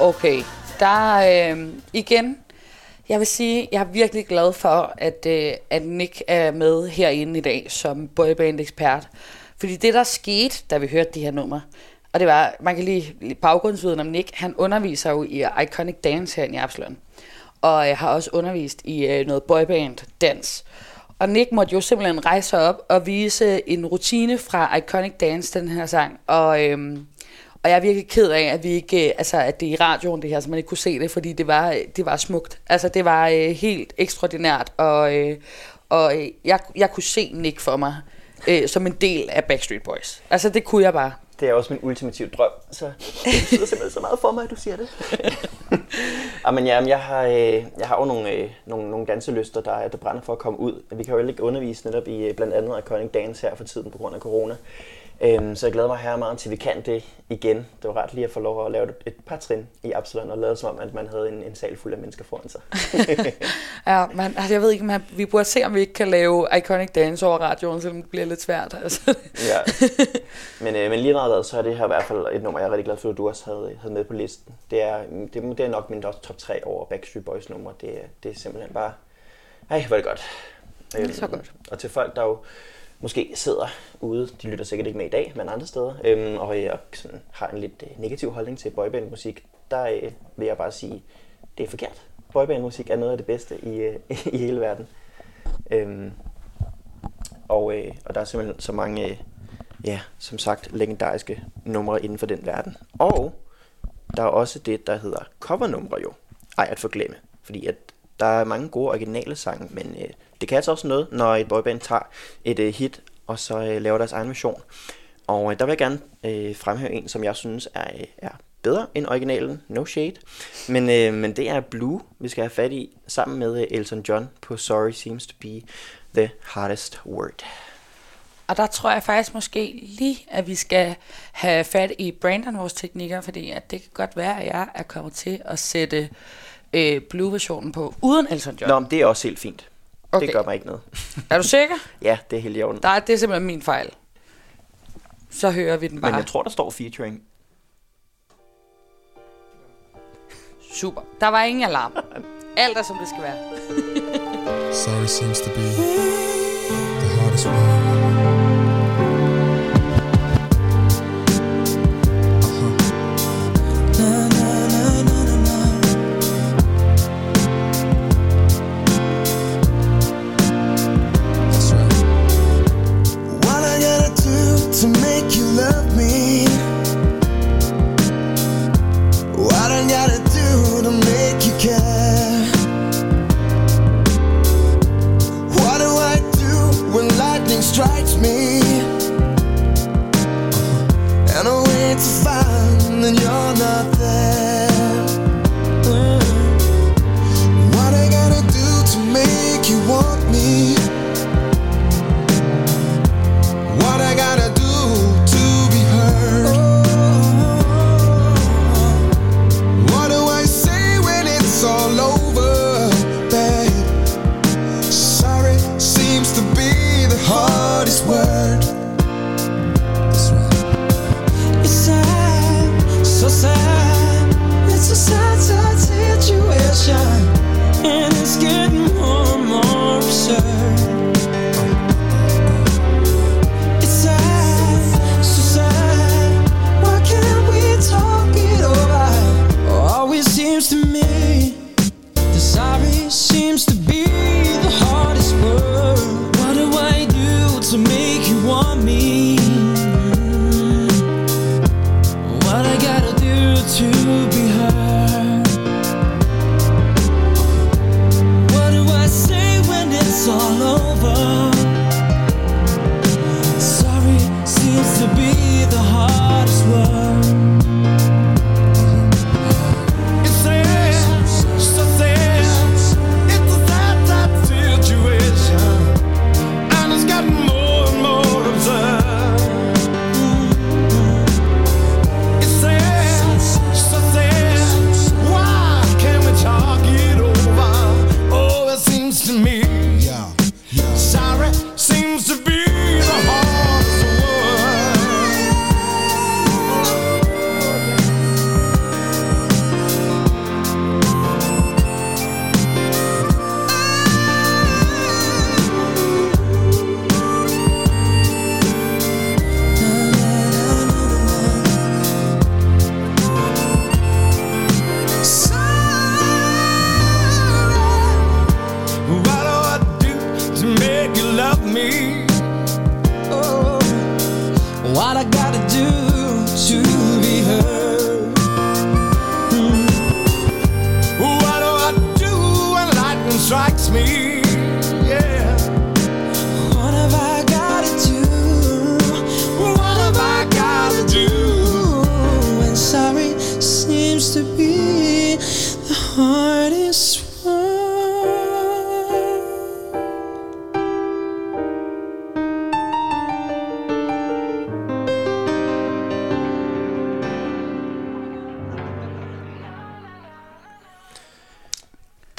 Okay, der øh, igen, jeg vil sige, jeg er virkelig glad for, at, øh, at Nick er med herinde i dag som boyband-ekspert. Fordi det, der skete, da vi hørte de her numre, og det var, man kan lige baggrundsviden om Nick, han underviser jo i Iconic Dance her i Absalon. Og jeg har også undervist i øh, noget boyband-dans. Og Nick måtte jo simpelthen rejse op og vise en rutine fra Iconic Dance, den her sang. Og, øhm, og jeg er virkelig ked af, at vi ikke, øh, altså at det er i radioen det her, så man ikke kunne se det, fordi det var, det var smukt. Altså det var øh, helt ekstraordinært, og, øh, og øh, jeg, jeg kunne se Nick for mig øh, som en del af Backstreet Boys. Altså det kunne jeg bare. Det er også min ultimative drøm, så det betyder simpelthen så meget for mig, at du siger det. ja, men ja, jeg har, øh, jeg har jo nogle, øh, nogle, nogle danselyster, der, der brænder for at komme ud. Vi kan jo ikke undervise netop i øh, blandt andet Iconic Dance her for tiden på grund af corona. Øhm, så jeg glæder mig her meget til, vi kan det igen. Det var ret lige at få lov at lave et par trin i Absalon og lade som om, at man havde en, en sal fuld af mennesker foran sig. ja, man, altså, jeg ved ikke, man, vi burde se, om vi ikke kan lave Iconic Dance over radioen, selvom det bliver lidt svært. Altså. ja. Men, øh, men lige når så er det her i hvert fald et nummer, jeg er rigtig glad for, at du også havde, havde med på listen. Det er, det, det er nok min top 3 over Backstreet Boys nummer. Det, det er simpelthen bare... Ej, hvor er det godt. Det er så øhm, godt. Og til folk, der jo måske sidder ude, de lytter sikkert ikke med i dag, men andre steder, øhm, og øh, jeg sådan, har en lidt øh, negativ holdning til boybandmusik, der øh, vil jeg bare sige, det er forkert. Boybandmusik er noget af det bedste i, øh, i hele verden. Øhm, og, øh, og der er simpelthen så mange, øh, ja, som sagt, legendariske numre inden for den verden. Og der er også det, der hedder covernumre jo. Ej, at forglemme. Fordi at der er mange gode originale sange, men øh, det kan altså også noget, når et boyband tager et øh, hit, og så øh, laver deres egen version. Og øh, der vil jeg gerne øh, fremhæve en, som jeg synes er, øh, er bedre end originalen, no shade. Men, øh, men det er Blue, vi skal have fat i, sammen med øh, Elton John på Sorry Seems to Be the Hardest Word. Og der tror jeg faktisk måske lige, at vi skal have fat i Brandon, vores tekniker, fordi at det kan godt være, at jeg er kommet til at sætte øh, Blue-versionen på, uden Elton John. Nå, men det er også helt fint. Okay. Det gør mig ikke noget. er du sikker? ja, det er helt i orden. Der, det er simpelthen min fejl. Så hører vi den bare. Men jeg tror, der står featuring. Super. Der var ingen alarm. Alt er, som det skal være. Sorry seems to be the hardest one. What I gotta do to make you care?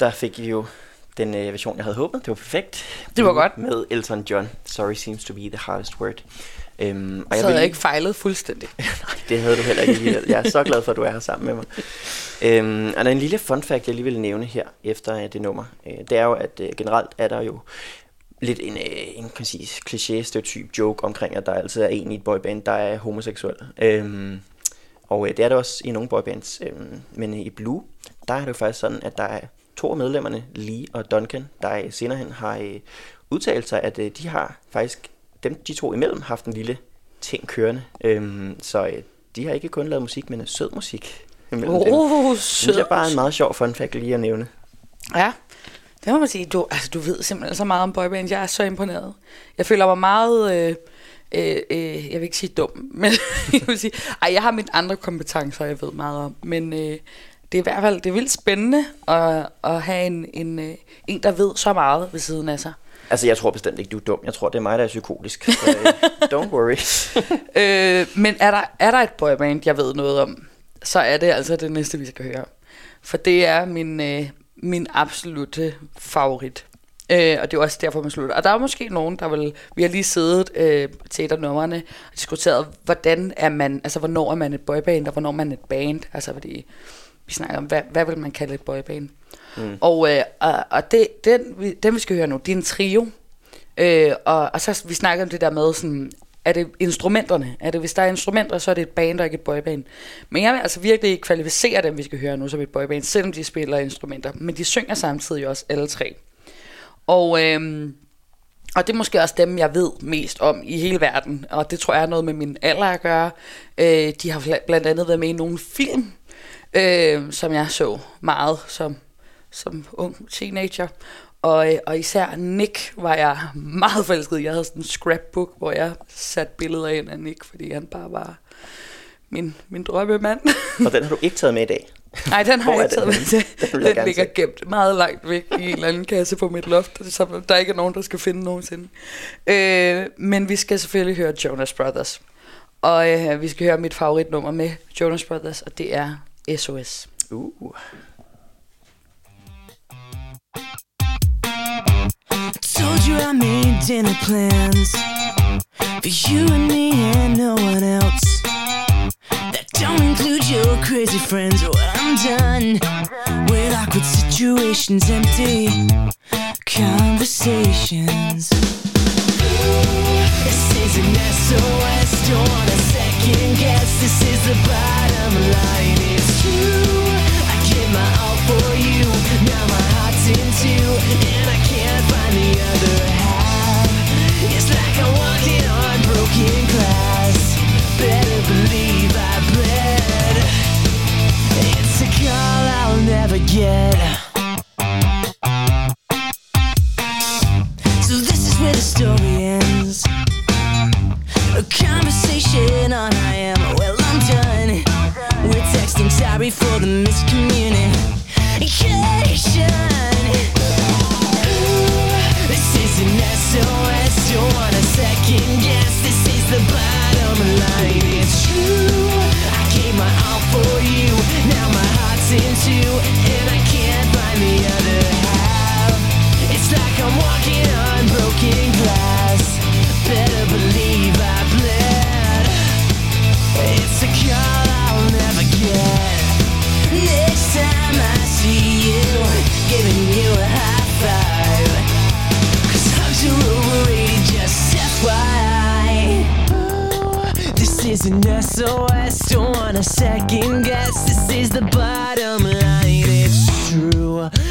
Der fik vi jo den øh, version, jeg havde håbet. Det var perfekt. Det var godt. Med Elton John. Sorry seems to be the hardest word. Øhm, Og så havde jeg ikke fejlet fuldstændig. Nej, det havde du heller ikke. Jeg er så glad for, at du er her sammen med mig. Øhm, og der er en lille fun fact, jeg lige vil nævne her efter øh, det nummer. Øh, det er jo, at øh, generelt er der jo lidt en, øh, en kan sige, kliché stereotyp joke omkring, at der altid er en i et boyband, der er homoseksuel. Øhm, og øh, det er det også i nogle boybands. Øhm, men i Blue, der er det jo faktisk sådan, at der er to af medlemmerne, Lee og Duncan, der senere hen har øh, udtalt sig, at øh, de har faktisk, dem, de to imellem, haft en lille ting kørende. Øhm, så øh, de har ikke kun lavet musik, men sød musik. Oh, Det synes jeg bare er en meget sjov fun fact lige at nævne. Ja, det må man sige. Du, altså, du ved simpelthen så meget om boyband. Jeg er så imponeret. Jeg føler mig meget... Øh, øh, øh, jeg vil ikke sige dum, men jeg vil sige... Ej, jeg har mine andre kompetencer, jeg ved meget om. Men øh, det er i hvert fald det er vildt spændende at, at have en, en, øh, en, der ved så meget ved siden af sig. Altså, jeg tror bestemt ikke, du er dum. Jeg tror, det er mig, der er psykotisk. Så, øh, don't worry. øh, men er der, er der et boyband, jeg ved noget om, så er det altså det næste, vi skal høre. For det er min, øh, min absolute favorit. Øh, og det er også derfor, man slutter. Og der er måske nogen, der vil... Vi har lige siddet øh, til et af numrene og diskuteret, hvordan er man... Altså, hvornår er man et boyband, og hvornår er man et band. Altså, fordi vi snakker om, hvad, hvad vil man kalde et boyband. Mm. Og, øh, og, og det, den, vi, den, vi skal høre nu, det er en trio. Øh, og, og så vi snakker om det der med sådan, er det instrumenterne? Er det, hvis der er instrumenter, så er det et band og ikke et boyband. Men jeg vil altså virkelig kvalificere dem, vi skal høre nu som et boyband, selvom de spiller instrumenter. Men de synger samtidig også alle tre. Og, øhm, og det er måske også dem, jeg ved mest om i hele verden. Og det tror jeg er noget med min alder at gøre. Øh, de har bla- blandt andet været med i nogle film, øh, som jeg så meget som, som ung teenager. Og, øh, og især Nick var jeg meget forelsket. Jeg havde sådan en scrapbook, hvor jeg satte billeder ind af Nick, fordi han bare var min, min drømmemand. Og den har du ikke taget med i dag. Nej, den har jeg er ikke taget med. Den Den ligger gemt meget langt væk i en eller anden kasse på mit loft, så der er ikke nogen, der skal finde nogensinde. Øh, men vi skal selvfølgelig høre Jonas Brothers. Og øh, vi skal høre mit favoritnummer med Jonas Brothers, og det er SOS. Uh. Told you I made dinner plans for you and me and no one else. That don't include your crazy friends. Well, I'm done with awkward situations, empty conversations. This is an SOS, don't want a second guess. This is the bottom line,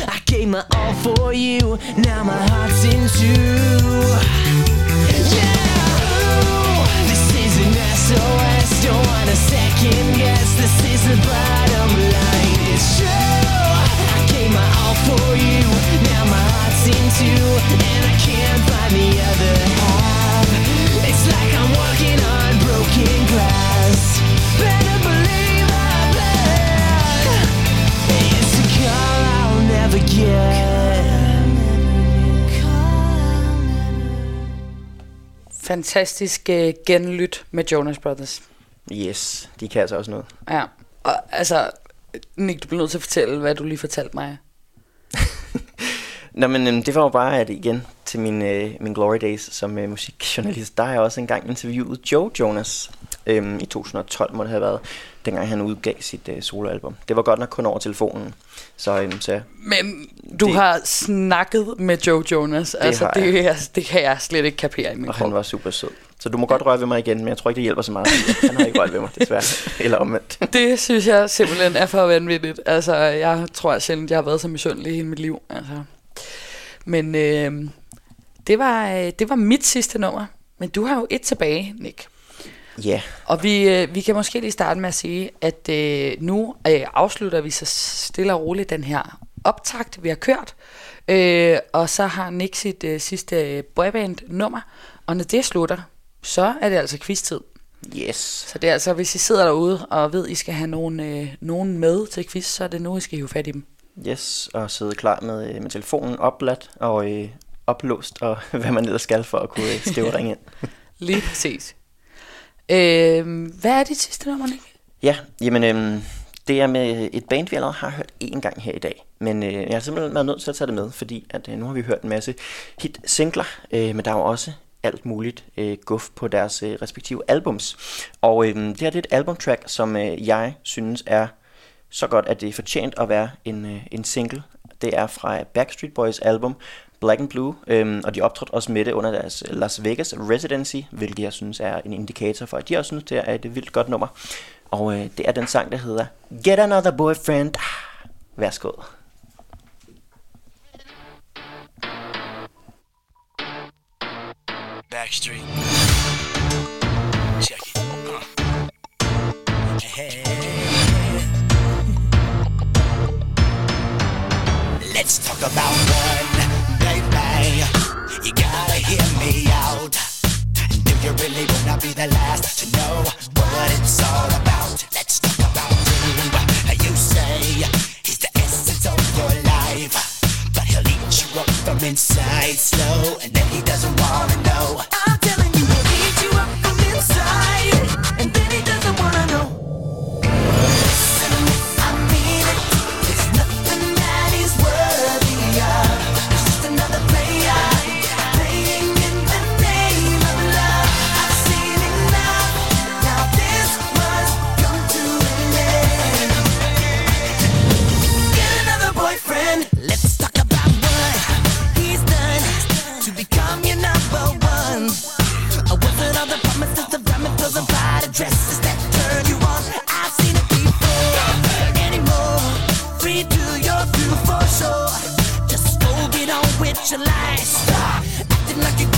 I gave my all for you, now my heart's in two. Yeah, this is an SOS, don't want a second guess. This is the bottom line, it's true. I gave my all for you, now my heart's in two, and I can't find the other half. It's like I'm walking on broken glass. Fantastisk øh, genlyt med Jonas Brothers. Yes, de kan altså også noget. Ja, og altså, Nick, du bliver nødt til at fortælle, hvad du lige fortalte mig. Nå, men øhm, det var jo bare, at igen til min, øh, min glory days som øh, musikjournalist, der har jeg også engang interviewet Joe Jonas øhm, i 2012, må det have været, dengang han udgav sit øh, soloalbum. Det var godt nok kun over telefonen, så, øhm, så Men du Det- har snakket med Joe Jonas. Altså, det, er, det kan jeg slet ikke kapere i min og krop. han var super sød. Så du må godt røre ved mig igen, men jeg tror ikke, det hjælper så meget. Han har ikke rørt ved mig, desværre. Eller omvendt. Det synes jeg simpelthen er for vanvittigt. Altså, jeg tror jeg sjældent, jeg har været så misundelig hele mit liv. Altså. Men øh, det, var, øh, det var mit sidste nummer. Men du har jo et tilbage, Nick. Ja, Og vi, øh, vi kan måske lige starte med at sige, at øh, nu øh, afslutter vi så stille og roligt den her optakt, vi har kørt. Øh, og så har Nick sit øh, sidste øh, boyband-nummer. Og når det slutter, så er det altså quiz-tid. yes. Så det er altså, hvis I sidder derude og ved, at I skal have nogen, øh, nogen med til quiz, så er det nu, I skal hive fat i dem. Yes, og sidde klar med, øh, med telefonen opladt og øh, oplåst, og hvad man ellers skal for at kunne øh, og ringe ind. Lige præcis. Øh, hvad er dit sidste nummer, Nick? Ja, jamen øh, det er med et band, vi allerede har hørt én gang her i dag. Men øh, jeg har simpelthen været nødt til at tage det med, fordi at, øh, nu har vi hørt en masse hit-singler, øh, men der er jo også alt muligt øh, guf på deres øh, respektive albums. Og øh, det her det er et albumtrack, som øh, jeg synes er så godt, at det er fortjent at være en, øh, en single. Det er fra Backstreet Boys album Black and Blue, øhm, og de optrådte også med det under deres øh, Las Vegas Residency, hvilket jeg synes er en indikator for, at de også synes, det er et vildt godt nummer. Og øh, det er den sang, der hedder Get Another Boyfriend. Værsgo. Backstreet. Check it. Uh. Hey. Let's talk about one. You gotta hear me out. And do you really wanna be the last to know what it's all about? Let's talk about two. You say he's the essence of your life. But he'll eat you up from inside slow, and then he doesn't wanna know. Your life. Stop acting like you're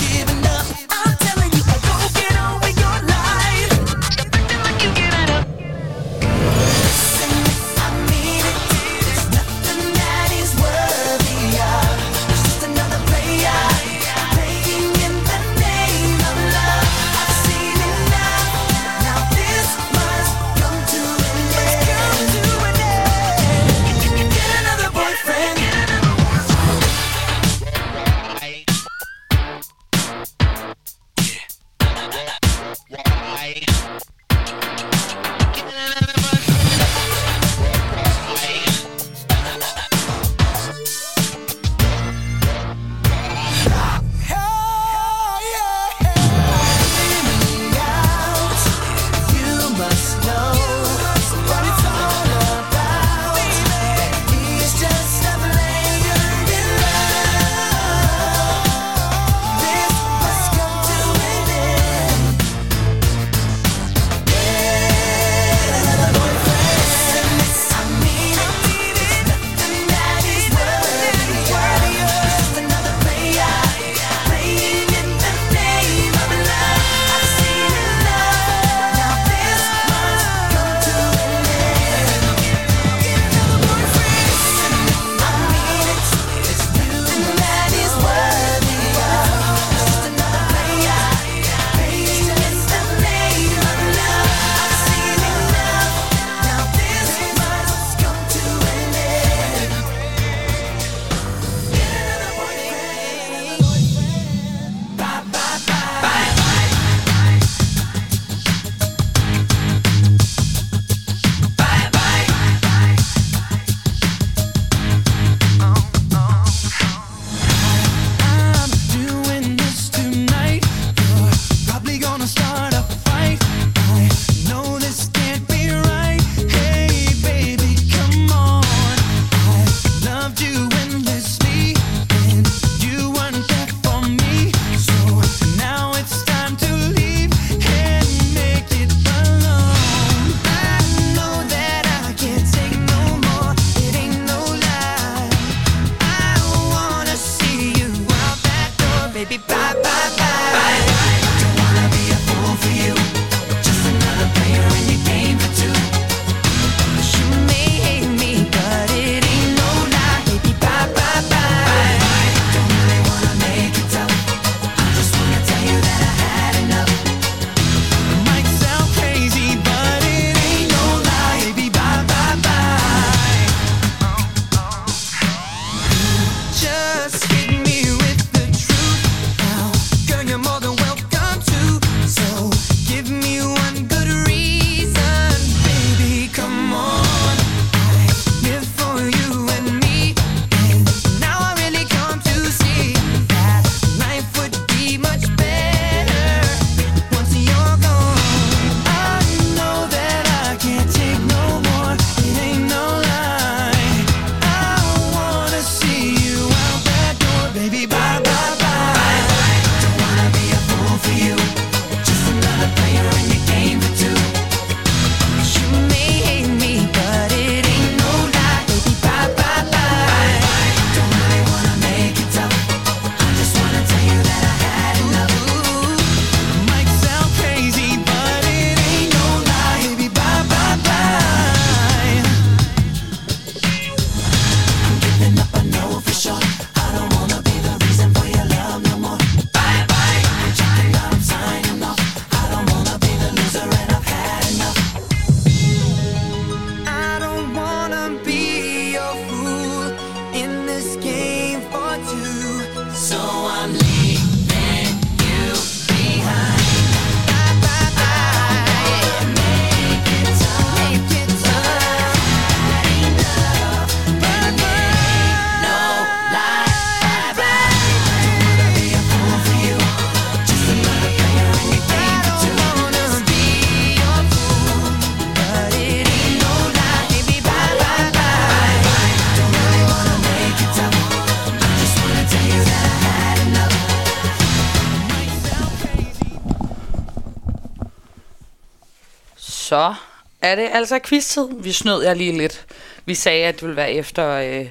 er det altså quiz-tid. Vi snød jer lige lidt. Vi sagde, at det ville være efter øh,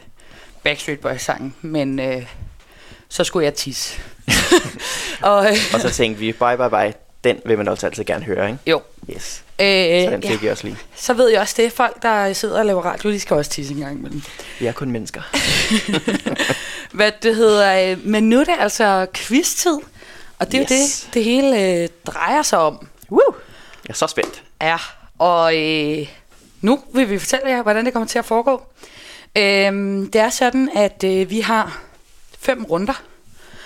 Backstreet Boys-sangen, men øh, så skulle jeg tisse. og, øh, Og så tænkte vi, bye bye bye, den vil man også altid gerne høre, ikke? jo, Yes. øh, Så den ja, fik vi også lige. så ved jeg også det. Folk, der sidder og laver radio, de skal også tisse en gang imellem. Vi er kun mennesker. Hvad det hedder, øh, men nu er det altså quiz-tid. Og det er Yes. jo det, det hele øh, drejer sig om. Woo! Jeg er så spændt. Ja, og øh, nu vil vi fortælle jer, hvordan det kommer til at foregå. Øhm, det er sådan, at øh, vi har fem runder,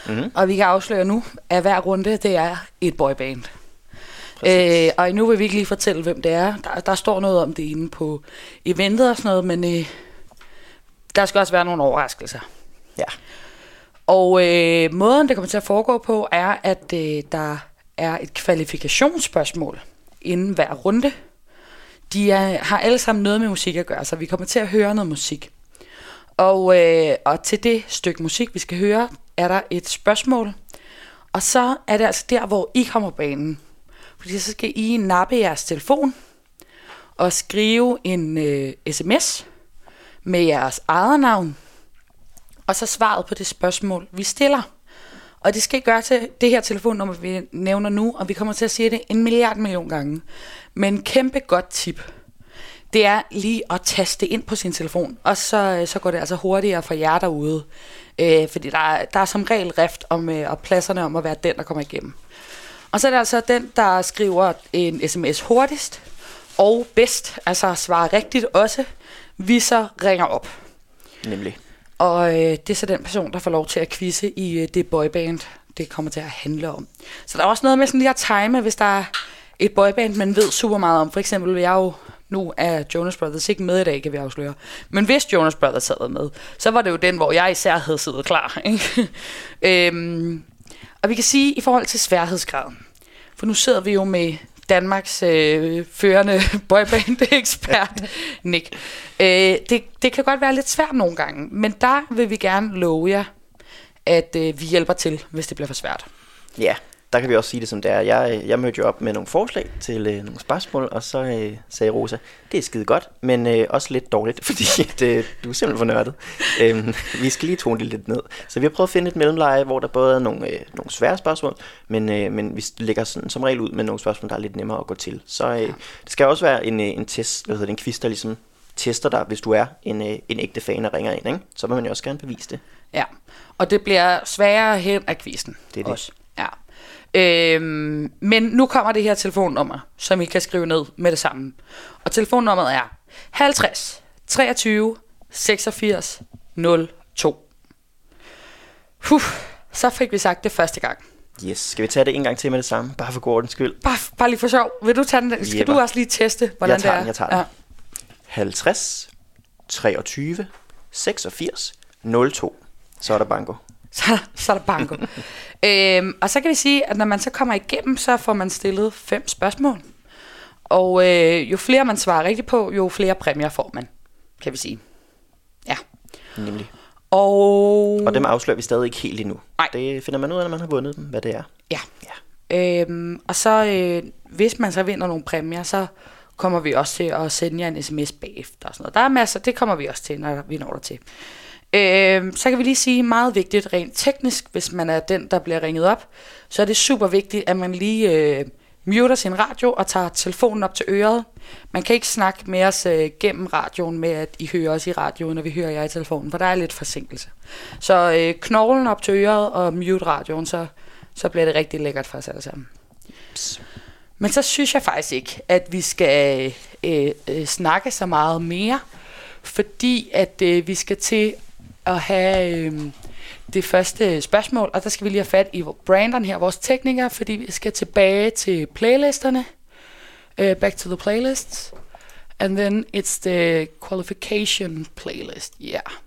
Mhm. og vi kan afsløre nu, at hver runde, det er et boyband. Øh, og nu vil vi ikke lige fortælle, hvem det er. Der, der står noget om det inde på eventet og sådan noget, men øh, der skal også være nogle overraskelser. Ja. Og øh, måden, det kommer til at foregå på, er, at øh, der er et kvalifikationsspørgsmål inden hver runde. De er, har alle sammen noget med musik at gøre, så vi kommer til at høre noget musik. Og, øh, og til det stykke musik, vi skal høre, er der et spørgsmål. Og så er det altså der, hvor I kommer på banen. Fordi så skal I nappe jeres telefon og skrive en øh, sms med jeres eget navn og så svaret på det spørgsmål, vi stiller. Og det skal I gøre til det her telefonnummer, vi nævner nu, og vi kommer til at sige det en milliard million gange. Men kæmpe godt tip, det er lige at taste ind på sin telefon, og så, så går det altså hurtigere for jer derude. Øh, fordi der er, der er som regel rift om, øh, og pladserne om at være den, der kommer igennem. Og så er det altså den, der skriver en sms hurtigst og bedst, altså svarer rigtigt også, vi så ringer op. Nemlig. Og øh, det er så den person, der får lov til at quizze i øh, det boyband, det kommer til at handle om. Så der er også noget med sådan lige at time, hvis der er et boyband, man ved super meget om. For eksempel vil jeg jo, nu er Jonas Brothers ikke med i dag, kan vi afsløre. Men hvis Jonas Brothers sad med, så var det jo den, hvor jeg især havde siddet klar. Ikke? øhm, og vi kan sige, i forhold til sværhedsgraden, for nu sidder vi jo med Danmarks øh, førende boyband-ekspert, Nick. Øh, det, det kan godt være lidt svært nogle gange, men der vil vi gerne love jer, at øh, vi hjælper til, hvis det bliver for svært. Ja, der kan vi også sige det som det er. Jeg, jeg mødte jo op med nogle forslag til øh, nogle spørgsmål, og så øh, sagde Rosa, det er skide godt, men øh, også lidt dårligt, fordi at, øh, du er simpelthen for nørdet. Øhm, vi skal lige tone det lidt ned. Så vi har prøvet at finde et mellemleje, hvor der både er nogle, øh, nogle svære spørgsmål, men, øh, men vi lægger sådan, som regel ud med nogle spørgsmål, der er lidt nemmere at gå til. Så øh, det skal også være en, øh, en test, hvad hedder det, en quiz, der ligesom tester dig, hvis du er en, øh, en ægte fan og ringer ind, ikke? så vil man jo også gerne bevise det. Ja, og det bliver sværere hen af quizzen. Det er det. Også. Ja. Øhm, men nu kommer det her telefonnummer, som I kan skrive ned med det samme. Og telefonnummeret er 50 23 86 02. Puh, så fik vi sagt det første gang. Yes, skal vi tage det en gang til med det samme, bare for god ordens skyld? Bare, bare lige for sjov. Vil du tage den? Skal Jepper. du også lige teste, hvordan Jeg tager det er? den, jeg tager den. 50, 23, 86, 02. Så er der banko. så, så er der banko. øhm, og så kan vi sige, at når man så kommer igennem, så får man stillet fem spørgsmål. Og øh, jo flere man svarer rigtigt på, jo flere præmier får man, kan vi sige. Ja. Nemlig. Og, Og dem afslører vi stadig ikke helt endnu. Nej. Det finder man ud af, når man har vundet dem, hvad det er. ja. Ja. Øhm, og så, øh, hvis man så vinder nogle præmier, så kommer vi også til at sende jer en sms bagefter. Og sådan noget. Der er masser, det kommer vi også til, når vi når der til. Øh, så kan vi lige sige, meget vigtigt rent teknisk, hvis man er den, der bliver ringet op, så er det super vigtigt, at man lige øh, muter sin radio og tager telefonen op til øret. Man kan ikke snakke med os øh, gennem radioen med, at I hører os i radioen, når vi hører jer i telefonen, for der er lidt forsinkelse. Så øh, knoglen op til øret og mute radioen, så, så bliver det rigtig lækkert for os alle sammen. Psst. Men så synes jeg faktisk ikke, at vi skal øh, øh, snakke så meget mere, fordi at øh, vi skal til at have øh, det første spørgsmål, og der skal vi lige have fat i Brandon her, vores tekniker, fordi vi skal tilbage til playlisterne. Uh, back to the playlists. And then it's the qualification playlist. Yeah.